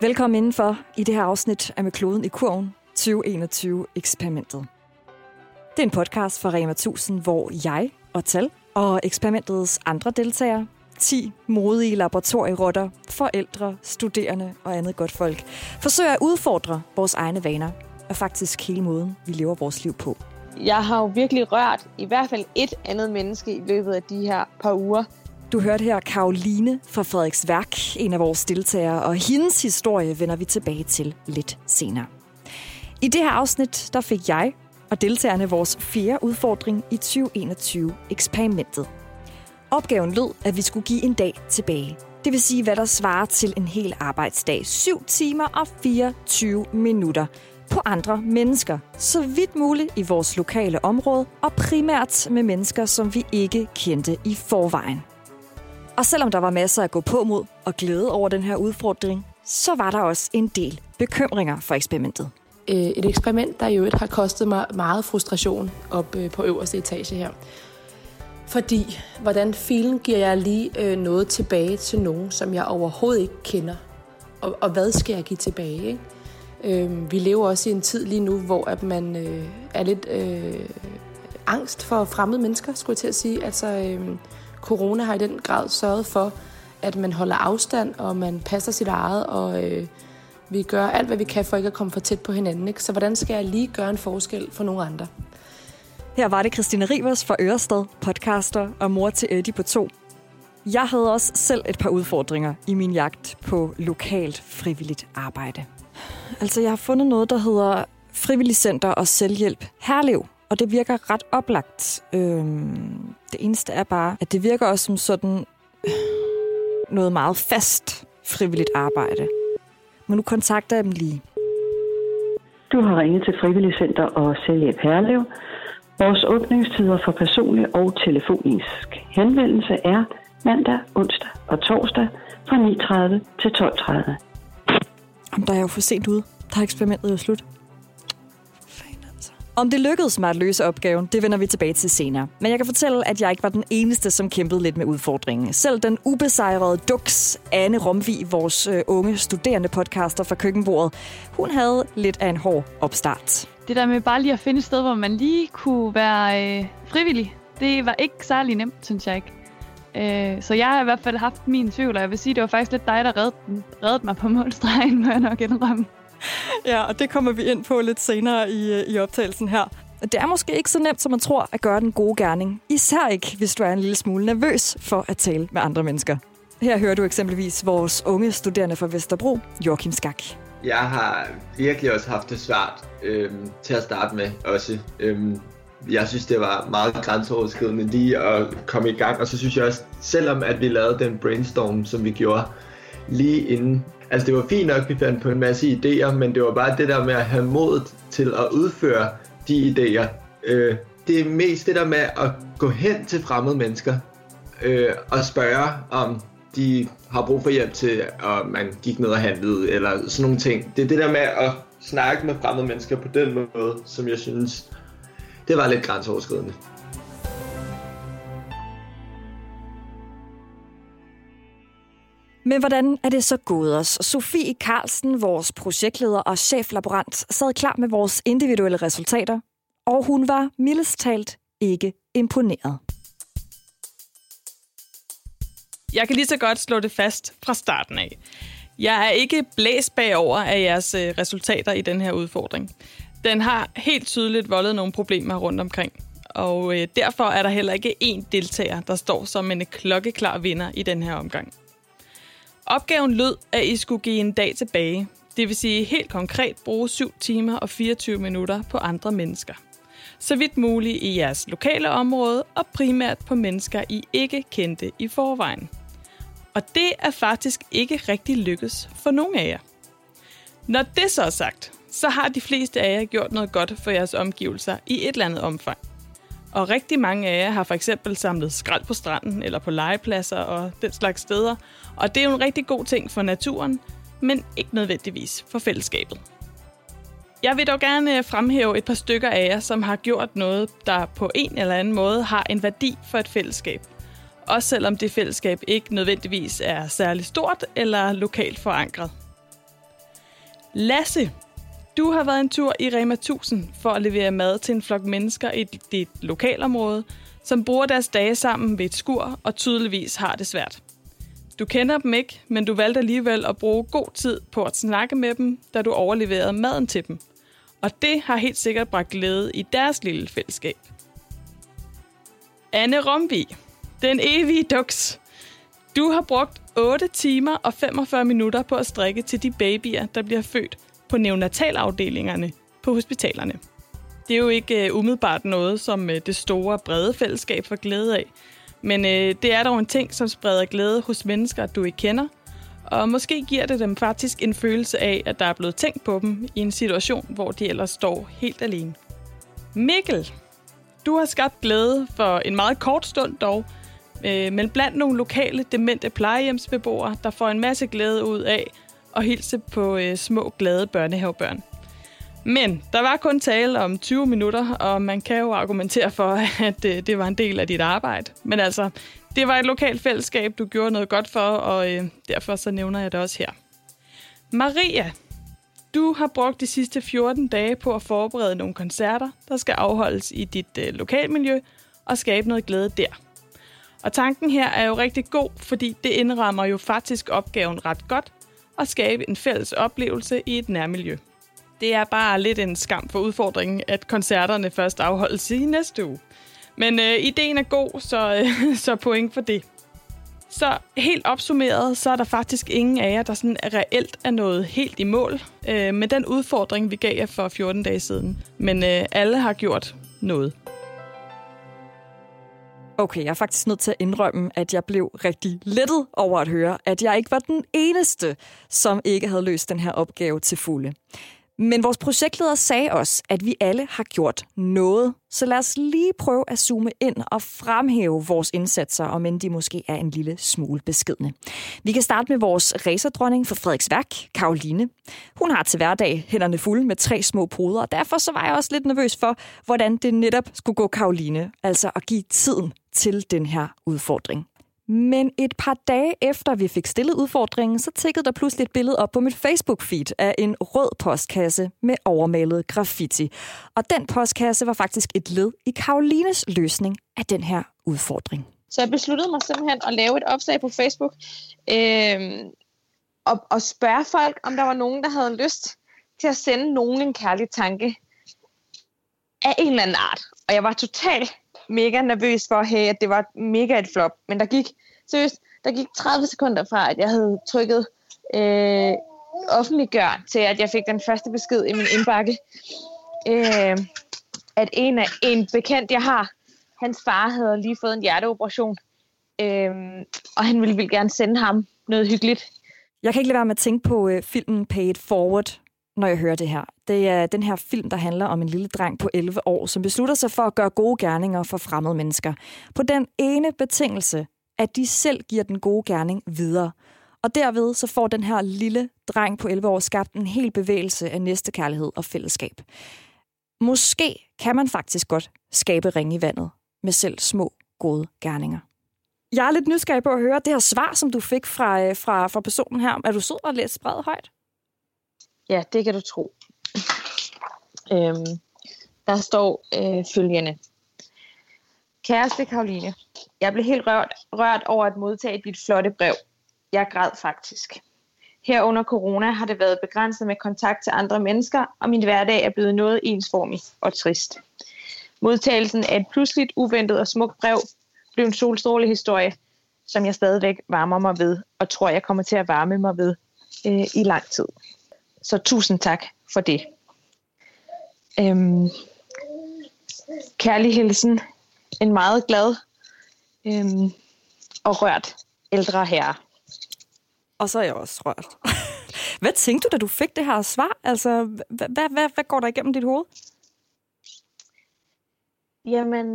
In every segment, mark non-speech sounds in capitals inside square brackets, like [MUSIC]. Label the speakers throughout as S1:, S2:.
S1: Velkommen indenfor i det her afsnit af Med kloden i kurven 2021-eksperimentet. Det er en podcast fra Rema 1000, hvor jeg og Tal og eksperimentets andre deltagere, 10 modige laboratorierotter, forældre, studerende og andet godt folk, forsøger at udfordre vores egne vaner og faktisk hele måden, vi lever vores liv på.
S2: Jeg har jo virkelig rørt i hvert fald et andet menneske i løbet af de her par uger.
S1: Du hørte her Karoline fra Frederiks Værk, en af vores deltagere, og hendes historie vender vi tilbage til lidt senere. I det her afsnit, der fik jeg og deltagerne vores fjerde udfordring i 2021-eksperimentet. Opgaven lød, at vi skulle give en dag tilbage. Det vil sige, hvad der svarer til en hel arbejdsdag. 7 timer og 24 minutter på andre mennesker. Så vidt muligt i vores lokale område, og primært med mennesker, som vi ikke kendte i forvejen. Og selvom der var masser at gå på mod og glæde over den her udfordring, så var der også en del bekymringer for eksperimentet.
S3: Øh, et eksperiment, der i øvrigt har kostet mig meget frustration op øh, på øverste etage her. Fordi, hvordan filen giver jeg lige øh, noget tilbage til nogen, som jeg overhovedet ikke kender? Og, og hvad skal jeg give tilbage? Ikke? Øh, vi lever også i en tid lige nu, hvor at man øh, er lidt øh, angst for fremmede mennesker, skulle jeg til at sige. Altså, øh, corona har i den grad sørget for, at man holder afstand, og man passer sit eget, og øh, vi gør alt, hvad vi kan for ikke at komme for tæt på hinanden. Ikke? Så hvordan skal jeg lige gøre en forskel for nogle andre?
S1: Her var det Christine Rivers fra Ørested, podcaster og mor til Eddie på to. Jeg havde også selv et par udfordringer i min jagt på lokalt frivilligt arbejde. Altså, jeg har fundet noget, der hedder Frivilligcenter og Selvhjælp Herlev, og det virker ret oplagt. Øhm, det eneste er bare, at det virker også som sådan øh, noget meget fast frivilligt arbejde. Men nu kontakter jeg dem lige.
S4: Du har ringet til Frivillig Center og Selvhjælp Herlev. Vores åbningstider for personlig og telefonisk henvendelse er mandag, onsdag og torsdag fra 9.30 til 12.30.
S1: Om der er jo for sent ude. Der er eksperimentet jo slut. Om det lykkedes mig at løse opgaven, det vender vi tilbage til senere. Men jeg kan fortælle, at jeg ikke var den eneste, som kæmpede lidt med udfordringen. Selv den ubesejrede Dux, Anne Romvi, vores øh, unge studerende podcaster fra køkkenbordet, hun havde lidt af en hård opstart.
S5: Det der med bare lige at finde et sted, hvor man lige kunne være øh, frivillig, det var ikke særlig nemt, synes jeg ikke. Øh, så jeg har i hvert fald haft min tvivl, og jeg vil sige, det var faktisk lidt dig, der reddede, reddede mig på målstregen, må jeg nok indrømme. [LAUGHS]
S1: Ja, og det kommer vi ind på lidt senere i, øh, i optagelsen her. Det er måske ikke så nemt, som man tror, at gøre den gode gerning. Især ikke, hvis du er en lille smule nervøs for at tale med andre mennesker. Her hører du eksempelvis vores unge studerende fra Vesterbro, Joachim Skak.
S6: Jeg har virkelig også haft det svært øhm, til at starte med også. Øhm, jeg synes, det var meget grænseoverskridende lige at komme i gang. Og så synes jeg også, selvom at vi lavede den brainstorm, som vi gjorde lige inden. Altså det var fint nok, at vi fandt på en masse idéer, men det var bare det der med at have mod til at udføre de idéer. Øh, det er mest det der med at gå hen til fremmede mennesker øh, og spørge om de har brug for hjælp til, at man gik ned og handlede, eller sådan nogle ting. Det er det der med at snakke med fremmede mennesker på den måde, som jeg synes, det var lidt grænseoverskridende.
S1: Men hvordan er det så gået os? Sofie Carlsen, vores projektleder og cheflaborant, sad klar med vores individuelle resultater, og hun var mildest talt ikke imponeret.
S7: Jeg kan lige så godt slå det fast fra starten af. Jeg er ikke blæst bagover af jeres øh, resultater i den her udfordring. Den har helt tydeligt voldet nogle problemer rundt omkring. Og øh, derfor er der heller ikke én deltager, der står som en klokkeklar vinder i den her omgang. Opgaven lød, at I skulle give en dag tilbage. Det vil sige helt konkret bruge 7 timer og 24 minutter på andre mennesker. Så vidt muligt i jeres lokale område og primært på mennesker, I ikke kendte i forvejen. Og det er faktisk ikke rigtig lykkes for nogen af jer. Når det så er sagt, så har de fleste af jer gjort noget godt for jeres omgivelser i et eller andet omfang. Og rigtig mange af jer har for eksempel samlet skrald på stranden eller på legepladser og den slags steder. Og det er jo en rigtig god ting for naturen, men ikke nødvendigvis for fællesskabet. Jeg vil dog gerne øh, fremhæve et par stykker af jer, som har gjort noget, der på en eller anden måde har en værdi for et fællesskab. Også selvom det fællesskab ikke nødvendigvis er særlig stort eller lokalt forankret. Lasse, du har været en tur i Rema 1000 for at levere mad til en flok mennesker i dit lokalområde, som bruger deres dage sammen ved et skur og tydeligvis har det svært. Du kender dem ikke, men du valgte alligevel at bruge god tid på at snakke med dem, da du overleverede maden til dem. Og det har helt sikkert bragt glæde i deres lille fællesskab. Anne Romvi, den evige duks. Du har brugt 8 timer og 45 minutter på at strikke til de babyer, der bliver født på neonatalafdelingerne på hospitalerne. Det er jo ikke uh, umiddelbart noget, som uh, det store brede fællesskab får glæde af. Men uh, det er dog en ting, som spreder glæde hos mennesker, du ikke kender. Og måske giver det dem faktisk en følelse af, at der er blevet tænkt på dem i en situation, hvor de ellers står helt alene. Mikkel, du har skabt glæde for en meget kort stund dog, men blandt nogle lokale demente plejehjemsbeboere, der får en masse glæde ud af og hilse på øh, små glade børnehavebørn. Men der var kun tale om 20 minutter, og man kan jo argumentere for, [LAUGHS] at øh, det var en del af dit arbejde. Men altså, det var et lokalt fællesskab, du gjorde noget godt for, og øh, derfor så nævner jeg det også her. Maria, du har brugt de sidste 14 dage på at forberede nogle koncerter, der skal afholdes i dit øh, lokalmiljø og skabe noget glæde der. Og tanken her er jo rigtig god, fordi det indrammer jo faktisk opgaven ret godt og skabe en fælles oplevelse i et nærmiljø. Det er bare lidt en skam for udfordringen, at koncerterne først afholdes i næste uge. Men øh, ideen er god, så, øh, [LAUGHS] så point for det. Så helt opsummeret, så er der faktisk ingen af jer, der sådan reelt er nået helt i mål øh, med den udfordring, vi gav jer for 14 dage siden. Men øh, alle har gjort noget.
S1: Okay, jeg er faktisk nødt til at indrømme, at jeg blev rigtig lettet over at høre, at jeg ikke var den eneste, som ikke havde løst den her opgave til fulde. Men vores projektleder sagde også, at vi alle har gjort noget. Så lad os lige prøve at zoome ind og fremhæve vores indsatser, om end de måske er en lille smule beskidende. Vi kan starte med vores racerdronning for Frederiksværk, Karoline. Hun har til hverdag hænderne fulde med tre små poder, og derfor så var jeg også lidt nervøs for, hvordan det netop skulle gå Karoline, altså at give tiden til den her udfordring. Men et par dage efter vi fik stillet udfordringen, så tikkede der pludselig et billede op på mit Facebook-feed af en rød postkasse med overmalet graffiti. Og den postkasse var faktisk et led i Karolines løsning af den her udfordring.
S2: Så jeg besluttede mig simpelthen at lave et opslag på Facebook øh, og, og spørge folk, om der var nogen, der havde lyst til at sende nogen en kærlig tanke af en eller anden art. Og jeg var totalt mega nervøs for, hey, at det var mega et flop. Men der gik, seriøst, der gik 30 sekunder fra, at jeg havde trykket øh, offentliggør, til at jeg fik den første besked i min indbakke. Øh, at en, af, en bekendt, jeg har, hans far havde lige fået en hjerteoperation. Øh, og han ville, ville gerne sende ham noget hyggeligt.
S1: Jeg kan ikke lade være med at tænke på øh, filmen Pay It Forward, når jeg hører det her. Det er den her film, der handler om en lille dreng på 11 år, som beslutter sig for at gøre gode gerninger for fremmede mennesker. På den ene betingelse, at de selv giver den gode gerning videre. Og derved så får den her lille dreng på 11 år skabt en hel bevægelse af næstekærlighed og fællesskab. Måske kan man faktisk godt skabe ring i vandet med selv små gode gerninger. Jeg er lidt nysgerrig på at høre det her svar, som du fik fra, øh, fra, fra personen her. Er du sød og læst spredt højt?
S2: Ja, det kan du tro. Øhm, der står øh, følgende. Kæreste Karoline, jeg blev helt rørt, rørt over at modtage dit flotte brev. Jeg græd faktisk. Her under corona har det været begrænset med kontakt til andre mennesker, og min hverdag er blevet noget ensformig og trist. Modtagelsen af et pludseligt, uventet og smukt brev blev en solstråle historie, som jeg stadigvæk varmer mig ved, og tror, jeg kommer til at varme mig ved øh, i lang tid. Så tusind tak for det. Øhm, kærlig hilsen. En meget glad øhm, og rørt ældre herre.
S1: Og så er jeg også rørt. [LAUGHS] hvad tænkte du, da du fik det her svar? Altså, hvad, hvad, hvad, hvad går der igennem dit hoved?
S2: Jamen,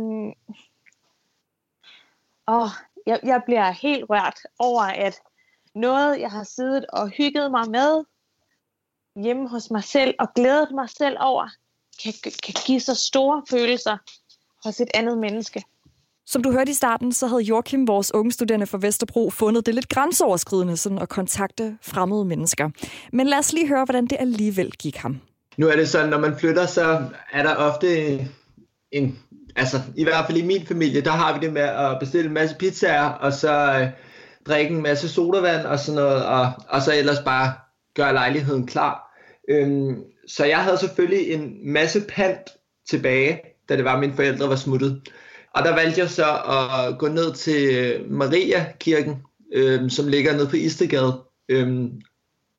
S2: åh, jeg, jeg bliver helt rørt over, at noget, jeg har siddet og hygget mig med, hjemme hos mig selv og glædet mig selv over, kan, kan give så store følelser hos et andet menneske.
S1: Som du hørte i starten, så havde Joachim, vores unge studerende fra Vesterbro, fundet det lidt grænseoverskridende sådan at kontakte fremmede mennesker. Men lad os lige høre, hvordan det alligevel gik ham.
S6: Nu er det sådan, når man flytter, så er der ofte en, altså i hvert fald i min familie, der har vi det med at bestille en masse pizzaer, og så øh, drikke en masse sodavand og sådan noget, og, og så ellers bare gøre lejligheden klar. Øhm, så jeg havde selvfølgelig en masse pant tilbage, da det var, at mine forældre var smuttet. Og der valgte jeg så at gå ned til Maria Kirken, øhm, som ligger nede på Istegade. Øhm,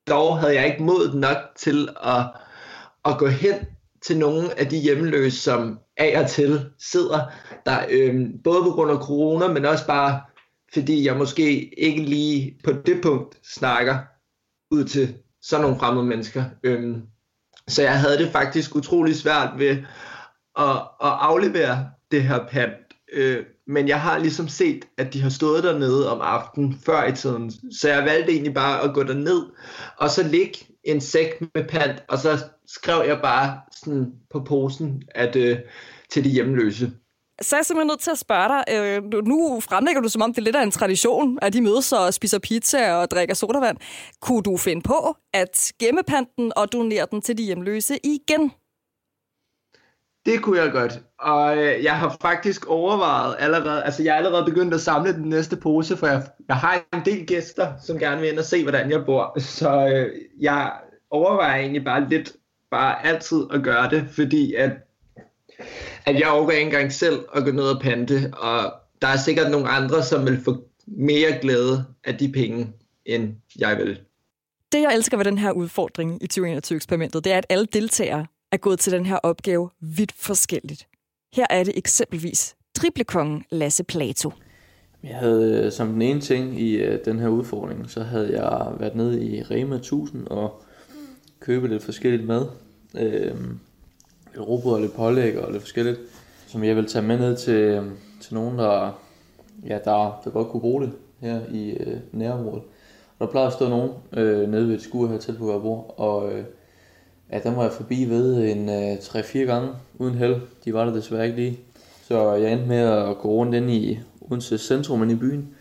S6: dog havde jeg ikke mod nok til at, at gå hen til nogle af de hjemløse, som af og til sidder der, øhm, både på grund af corona, men også bare fordi jeg måske ikke lige på det punkt snakker ud til sådan nogle fremmede mennesker. Øhm, så jeg havde det faktisk utrolig svært ved at, at aflevere det her pant. Øh, men jeg har ligesom set, at de har stået dernede om aftenen før i tiden. Så jeg valgte egentlig bare at gå derned, og så ligge en sæk med pant, og så skrev jeg bare sådan på posen at, øh, til de hjemløse.
S1: Så er jeg simpelthen nødt til at spørge dig. Øh, nu fremlægger du, som om det er lidt af en tradition, at de mødes og spiser pizza og drikker sodavand. Kunne du finde på at gemme panten og donere den til de hjemløse igen?
S6: Det kunne jeg godt. Og øh, jeg har faktisk overvejet allerede, altså jeg er allerede begyndt at samle den næste pose, for jeg, jeg har en del gæster, som gerne vil ind og se, hvordan jeg bor. Så øh, jeg overvejer egentlig bare lidt, bare altid at gøre det, fordi at at jeg overgår ikke engang selv at gå ned og pante, og der er sikkert nogle andre, som vil få mere glæde af de penge, end jeg vil.
S1: Det, jeg elsker ved den her udfordring i 2021-eksperimentet, det er, at alle deltagere er gået til den her opgave vidt forskelligt. Her er det eksempelvis driblekongen Lasse Plato.
S8: Jeg havde øh, som den ene ting i øh, den her udfordring, så havde jeg været nede i Rema 1000 og købe lidt forskelligt mad. Øhm, lidt råbrød og lidt pålæg og lidt forskelligt, som jeg vil tage med ned til, øhm, til nogen, der, ja, der, der godt kunne bruge det her i øh, nærområdet. Og der plejer at stå nogen øh, nede ved et skur her tæt på hvor jeg bor, og øh, ja, der var jeg forbi ved en øh, 3-4 gange uden held. De var der desværre ikke lige. Så jeg endte med at gå rundt ind i Odense centrum i byen,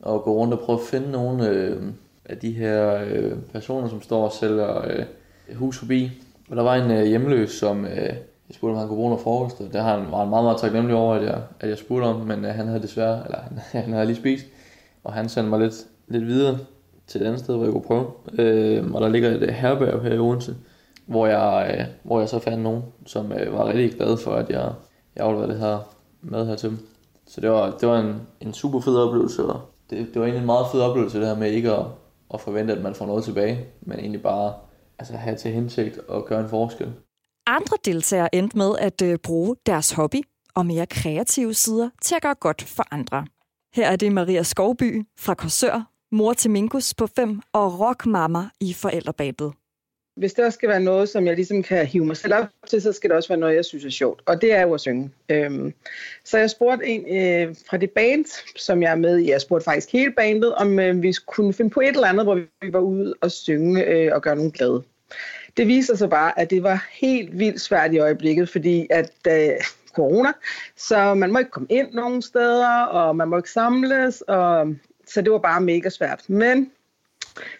S8: og gå rundt og prøve at finde nogle øh, af de her øh, personer, som står og sælger øh, hus forbi. Men der var en øh, hjemløs, som øh, jeg spurgte, om han kunne bruge noget frokost. Det har han, var han meget, meget taknemmelig over, at jeg, at jeg spurgte om, men øh, han havde desværre, eller han, [LAUGHS] han havde lige spist, og han sendte mig lidt, lidt videre til et andet sted, hvor jeg kunne prøve. Øh, og der ligger et øh, herberg her i Odense, hvor jeg, øh, hvor jeg så fandt nogen, som øh, var rigtig glad for, at jeg, jeg afleverede det her mad her til dem. Så det var, det var en, en super fed oplevelse, og det, det var egentlig en meget fed oplevelse, det her med ikke at, at forvente, at man får noget tilbage, men egentlig bare altså have til hensigt at gøre en forskel.
S1: Andre deltagere endte med at øh, bruge deres hobby og mere kreative sider til at gøre godt for andre. Her er det Maria Skovby fra Korsør, mor til Minkus på 5 og rockmamma i forældrebadet.
S9: Hvis der skal være noget, som jeg ligesom kan hive mig selv op til, så skal det også være noget, jeg synes er sjovt. Og det er jo at synge. Øhm, så jeg spurgte en øh, fra det band, som jeg er med i. Jeg spurgte faktisk hele bandet, om øh, vi kunne finde på et eller andet, hvor vi var ude og synge øh, og gøre nogen glade. Det viser sig bare, at det var helt vildt svært i øjeblikket, fordi at øh, corona, så man må ikke komme ind nogen steder, og man må ikke samles, og, så det var bare mega svært. Men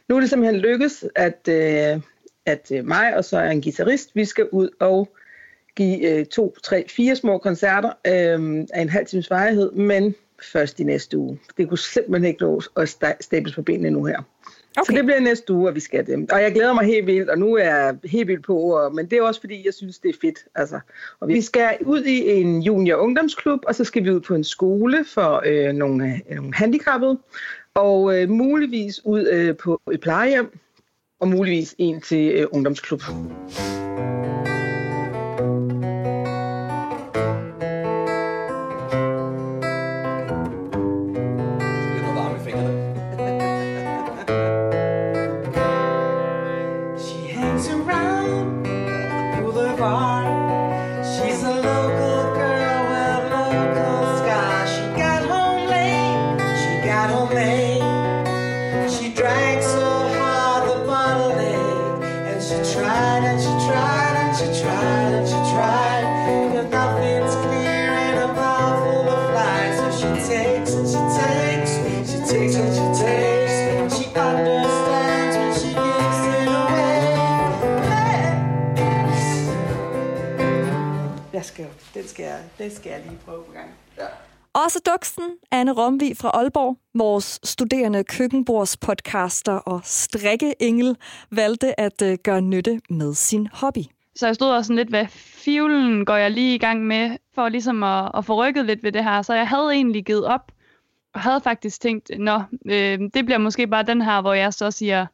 S9: nu er det simpelthen lykkedes, at, øh, at øh, mig og så er en guitarist, vi skal ud og give øh, to, tre, fire små koncerter øh, af en halv times varighed, men først i næste uge. Det kunne simpelthen ikke nå at stables på benene nu her. Okay. Så det bliver næste uge, at vi skal det. Og jeg glæder mig helt vildt, og nu er jeg helt vildt på, og, men det er også fordi, jeg synes, det er fedt. Altså. Og vi skal ud i en junior ungdomsklub, og så skal vi ud på en skole for øh, nogle, øh, nogle handicappede, og øh, muligvis ud øh, på et plejehjem, og muligvis en til øh, ungdomsklub. Skal, jeg, det skal jeg lige prøve på gang.
S6: Ja.
S1: Også duksen, Anne Romvi fra Aalborg, vores studerende køkkenbordspodcaster og strikkeengel, valgte at øh, gøre nytte med sin hobby.
S5: Så jeg stod også sådan lidt, hvad fivlen går jeg lige i gang med, for ligesom at, at få rykket lidt ved det her. Så jeg havde egentlig givet op, og havde faktisk tænkt, nå, øh, det bliver måske bare den her, hvor jeg så siger,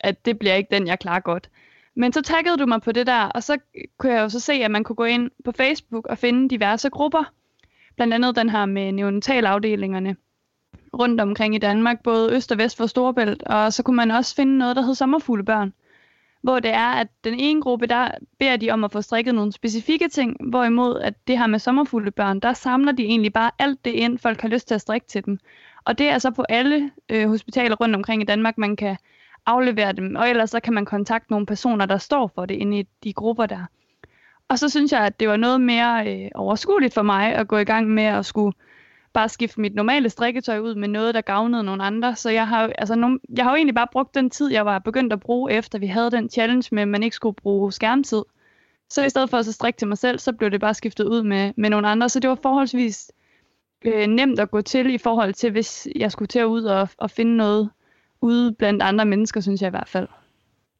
S5: at det bliver ikke den, jeg klarer godt. Men så taggede du mig på det der, og så kunne jeg jo så se, at man kunne gå ind på Facebook og finde diverse grupper. Blandt andet den her med neonatalafdelingerne rundt omkring i Danmark, både øst og vest for Storebælt. Og så kunne man også finde noget, der hed sommerfuglebørn. Hvor det er, at den ene gruppe, der beder de om at få strikket nogle specifikke ting, hvorimod at det her med sommerfuglebørn, der samler de egentlig bare alt det ind, folk har lyst til at strikke til dem. Og det er så på alle øh, hospitaler rundt omkring i Danmark, man kan aflevere dem, og ellers så kan man kontakte nogle personer, der står for det inde i de grupper der. Og så synes jeg, at det var noget mere øh, overskueligt for mig at gå i gang med at skulle bare skifte mit normale strikketøj ud med noget, der gavnede nogle andre. Så jeg har, altså, no, jeg har jo egentlig bare brugt den tid, jeg var begyndt at bruge, efter vi havde den challenge med, at man ikke skulle bruge skærmtid. Så i stedet for at så strikke til mig selv, så blev det bare skiftet ud med, med nogle andre. Så det var forholdsvis øh, nemt at gå til i forhold til, hvis jeg skulle til at ud og, og finde noget ude blandt andre mennesker, synes jeg i hvert fald.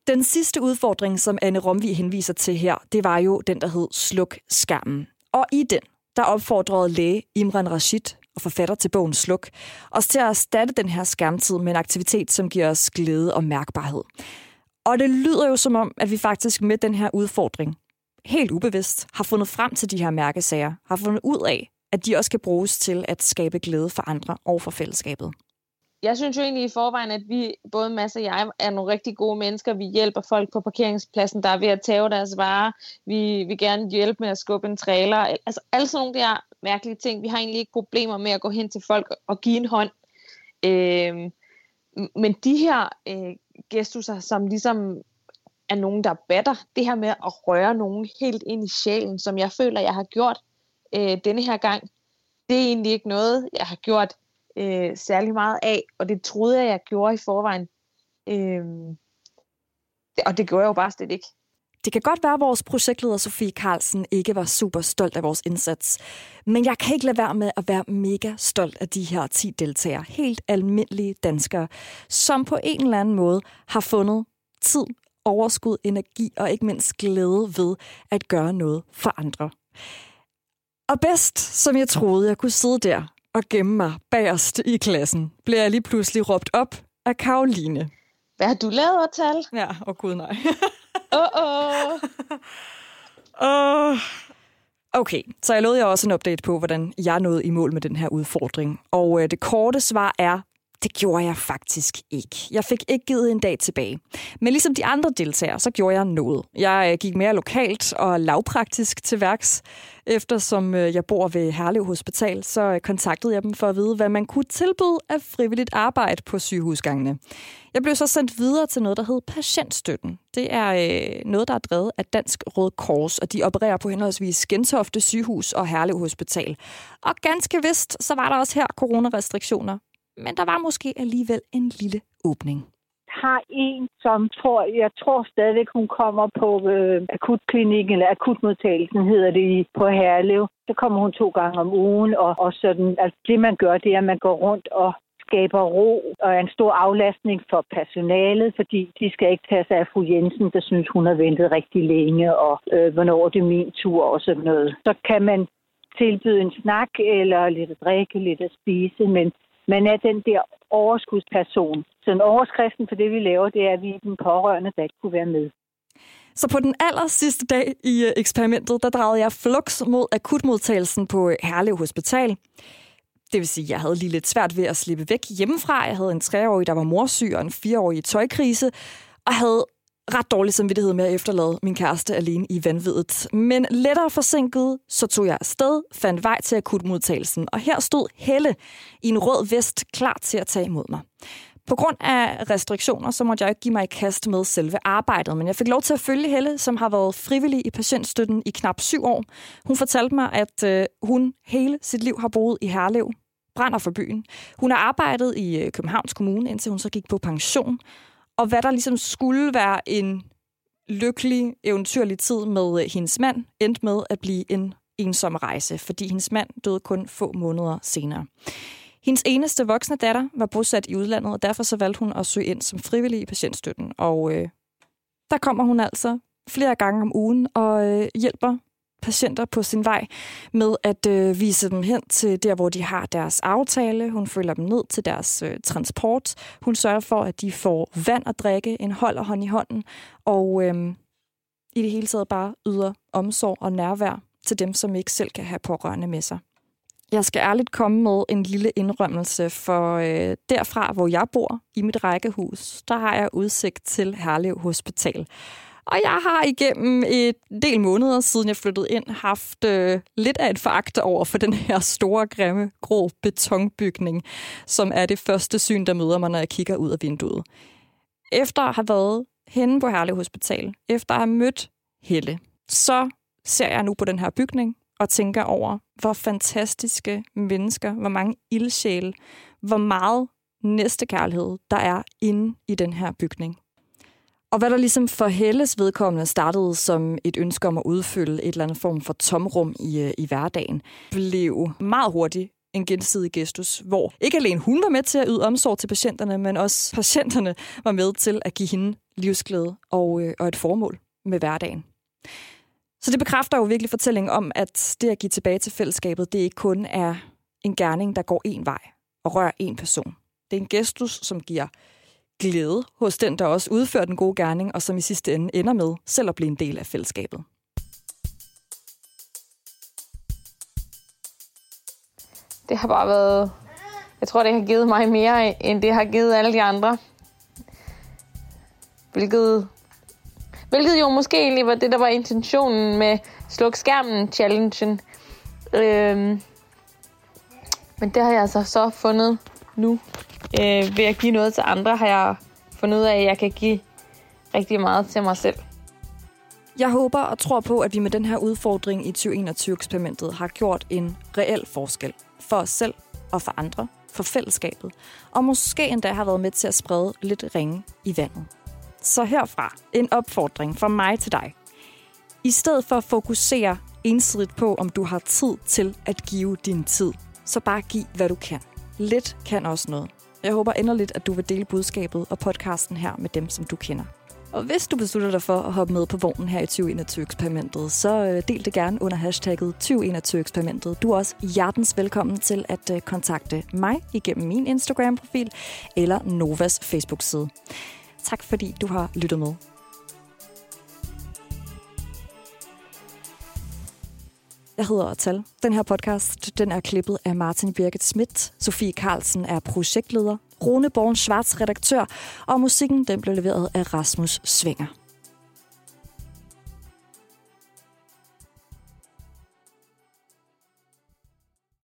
S1: Den sidste udfordring, som Anne Romvi henviser til her, det var jo den, der hed Sluk skærmen. Og i den, der opfordrede læge Imran Rashid og forfatter til bogen Sluk, os til at erstatte den her skærmtid med en aktivitet, som giver os glæde og mærkbarhed. Og det lyder jo som om, at vi faktisk med den her udfordring, helt ubevidst, har fundet frem til de her mærkesager, har fundet ud af, at de også kan bruges til at skabe glæde for andre og for fællesskabet
S2: jeg synes jo egentlig i forvejen, at vi, både Mads og jeg, er nogle rigtig gode mennesker. Vi hjælper folk på parkeringspladsen, der er ved at tage deres varer. Vi vil gerne hjælpe med at skubbe en trailer. Altså alle sådan nogle der mærkelige ting. Vi har egentlig ikke problemer med at gå hen til folk og give en hånd. Øh, men de her øh, gestusser, som ligesom er nogen, der batter, det her med at røre nogen helt ind i sjælen, som jeg føler, jeg har gjort øh, denne her gang, det er egentlig ikke noget, jeg har gjort øh, særlig meget af, og det troede jeg, jeg gjorde i forvejen. Øh, og det gjorde jeg jo bare slet ikke.
S1: Det kan godt være, at vores projektleder Sofie Carlsen ikke var super stolt af vores indsats. Men jeg kan ikke lade være med at være mega stolt af de her 10 deltagere. Helt almindelige danskere, som på en eller anden måde har fundet tid, overskud, energi og ikke mindst glæde ved at gøre noget for andre. Og bedst, som jeg troede, jeg kunne sidde der og gemme mig bagerst i klassen, blev jeg lige pludselig råbt op af Karoline.
S2: Hvad har du lavet at tale?
S1: Ja, og oh, gud nej. [LAUGHS]
S2: Åh, åh.
S1: oh. Okay, så jeg lovede jer også en update på, hvordan jeg nåede i mål med den her udfordring. Og øh, det korte svar er, det gjorde jeg faktisk ikke. Jeg fik ikke givet en dag tilbage. Men ligesom de andre deltagere, så gjorde jeg noget. Jeg øh, gik mere lokalt og lavpraktisk til værks. Eftersom øh, jeg bor ved Herlev Hospital, så øh, kontaktede jeg dem for at vide, hvad man kunne tilbyde af frivilligt arbejde på sygehusgangene. Jeg blev så sendt videre til noget, der hed Patientstøtten. Det er noget, der er drevet af Dansk Røde Kors, og de opererer på henholdsvis Gentofte sygehus og Herlev Hospital. Og ganske vist, så var der også her coronarestriktioner, men der var måske alligevel en lille åbning
S10: har en, som tror, jeg tror stadigvæk, hun kommer på øh, akutklinikken, eller akutmodtagelsen hedder det på Herlev. Så kommer hun to gange om ugen, og, og sådan, altså det man gør, det er, at man går rundt og skaber ro og er en stor aflastning for personalet, fordi de skal ikke tage sig af fru Jensen, der synes, hun har ventet rigtig længe, og øh, hvornår det min tur og sådan noget. Så kan man tilbyde en snak eller lidt at drikke, lidt at spise, men man er den der overskudsperson. Så en overskriften for det, vi laver, det er, at vi er den pårørende, der ikke kunne være med.
S1: Så på den aller sidste dag i øh, eksperimentet, der drejede jeg flux mod akutmodtagelsen på øh, Herlev Hospital. Det vil sige, at jeg havde lige lidt svært ved at slippe væk hjemmefra. Jeg havde en treårig, der var morsyg, og en fireårig i tøjkrise, og havde ret dårlig samvittighed med at efterlade min kæreste alene i vanvittet. Men lettere forsinket, så tog jeg afsted, fandt vej til akutmodtagelsen, og her stod Helle i en rød vest klar til at tage imod mig. På grund af restriktioner, så måtte jeg ikke give mig i kast med selve arbejdet, men jeg fik lov til at følge Helle, som har været frivillig i patientstøtten i knap syv år. Hun fortalte mig, at øh, hun hele sit liv har boet i Herlev, brænder for byen. Hun har arbejdet i øh, Københavns Kommune, indtil hun så gik på pension, og hvad der ligesom skulle være en lykkelig, eventyrlig tid med øh, hendes mand, endte med at blive en ensom rejse, fordi hendes mand døde kun få måneder senere. Hendes eneste voksne datter var bosat i udlandet, og derfor så valgte hun at søge ind som frivillig i patientstøtten. Og øh, der kommer hun altså flere gange om ugen og øh, hjælper patienter på sin vej med at øh, vise dem hen til der, hvor de har deres aftale. Hun følger dem ned til deres øh, transport. Hun sørger for, at de får vand at drikke, en hold og hånd i hånden, og øh, i det hele taget bare yder omsorg og nærvær til dem, som ikke selv kan have pårørende med sig. Jeg skal ærligt komme med en lille indrømmelse, for øh, derfra, hvor jeg bor, i mit rækkehus, der har jeg udsigt til Herlev Hospital. Og jeg har igennem et del måneder, siden jeg flyttede ind, haft øh, lidt af et foragt over for den her store, grimme, grå betonbygning, som er det første syn, der møder mig, når jeg kigger ud af vinduet. Efter at have været henne på Herlev Hospital, efter at have mødt Helle, så ser jeg nu på den her bygning og tænker over, hvor fantastiske mennesker, hvor mange ildsjæle, hvor meget næstekærlighed, der er inde i den her bygning. Og hvad der ligesom for Helles vedkommende startede som et ønske om at udfylde et eller andet form for tomrum i, øh, i hverdagen, blev meget hurtigt en gensidig gestus, hvor ikke alene hun var med til at yde omsorg til patienterne, men også patienterne var med til at give hende livsglæde og, øh, og et formål med hverdagen. Så det bekræfter jo virkelig fortællingen om, at det at give tilbage til fællesskabet, det ikke kun er en gerning, der går en vej og rører en person. Det er en gestus, som giver glæde hos den, der også udfører den gode gerning, og som i sidste ende ender med selv at blive en del af fællesskabet.
S2: Det har bare været... Jeg tror, det har givet mig mere, end det har givet alle de andre. Hvilket, hvilket jo måske egentlig var det, der var intentionen med sluk skærmen-challengen. Øhm, men det har jeg altså så fundet nu øh, ved at give noget til andre, har jeg fundet ud af, at jeg kan give rigtig meget til mig selv.
S1: Jeg håber og tror på, at vi med den her udfordring i 2021-eksperimentet har gjort en reel forskel for os selv og for andre, for fællesskabet, og måske endda har været med til at sprede lidt ringe i vandet. Så herfra en opfordring fra mig til dig. I stedet for at fokusere ensidigt på, om du har tid til at give din tid, så bare giv, hvad du kan. Lidt kan også noget. Jeg håber endeligt, at du vil dele budskabet og podcasten her med dem, som du kender. Og hvis du beslutter dig for at hoppe med på vognen her i 2021-eksperimentet, så øh, del det gerne under hashtagget 2021-eksperimentet. Du er også hjertens velkommen til at øh, kontakte mig igennem min Instagram-profil eller Novas Facebook-side. Tak fordi du har lyttet med. Jeg hedder Tal. Den her podcast den er klippet af Martin Birgit Schmidt. Sofie Carlsen er projektleder. Rune Born Schwarz redaktør. Og musikken den blev leveret af Rasmus Svinger.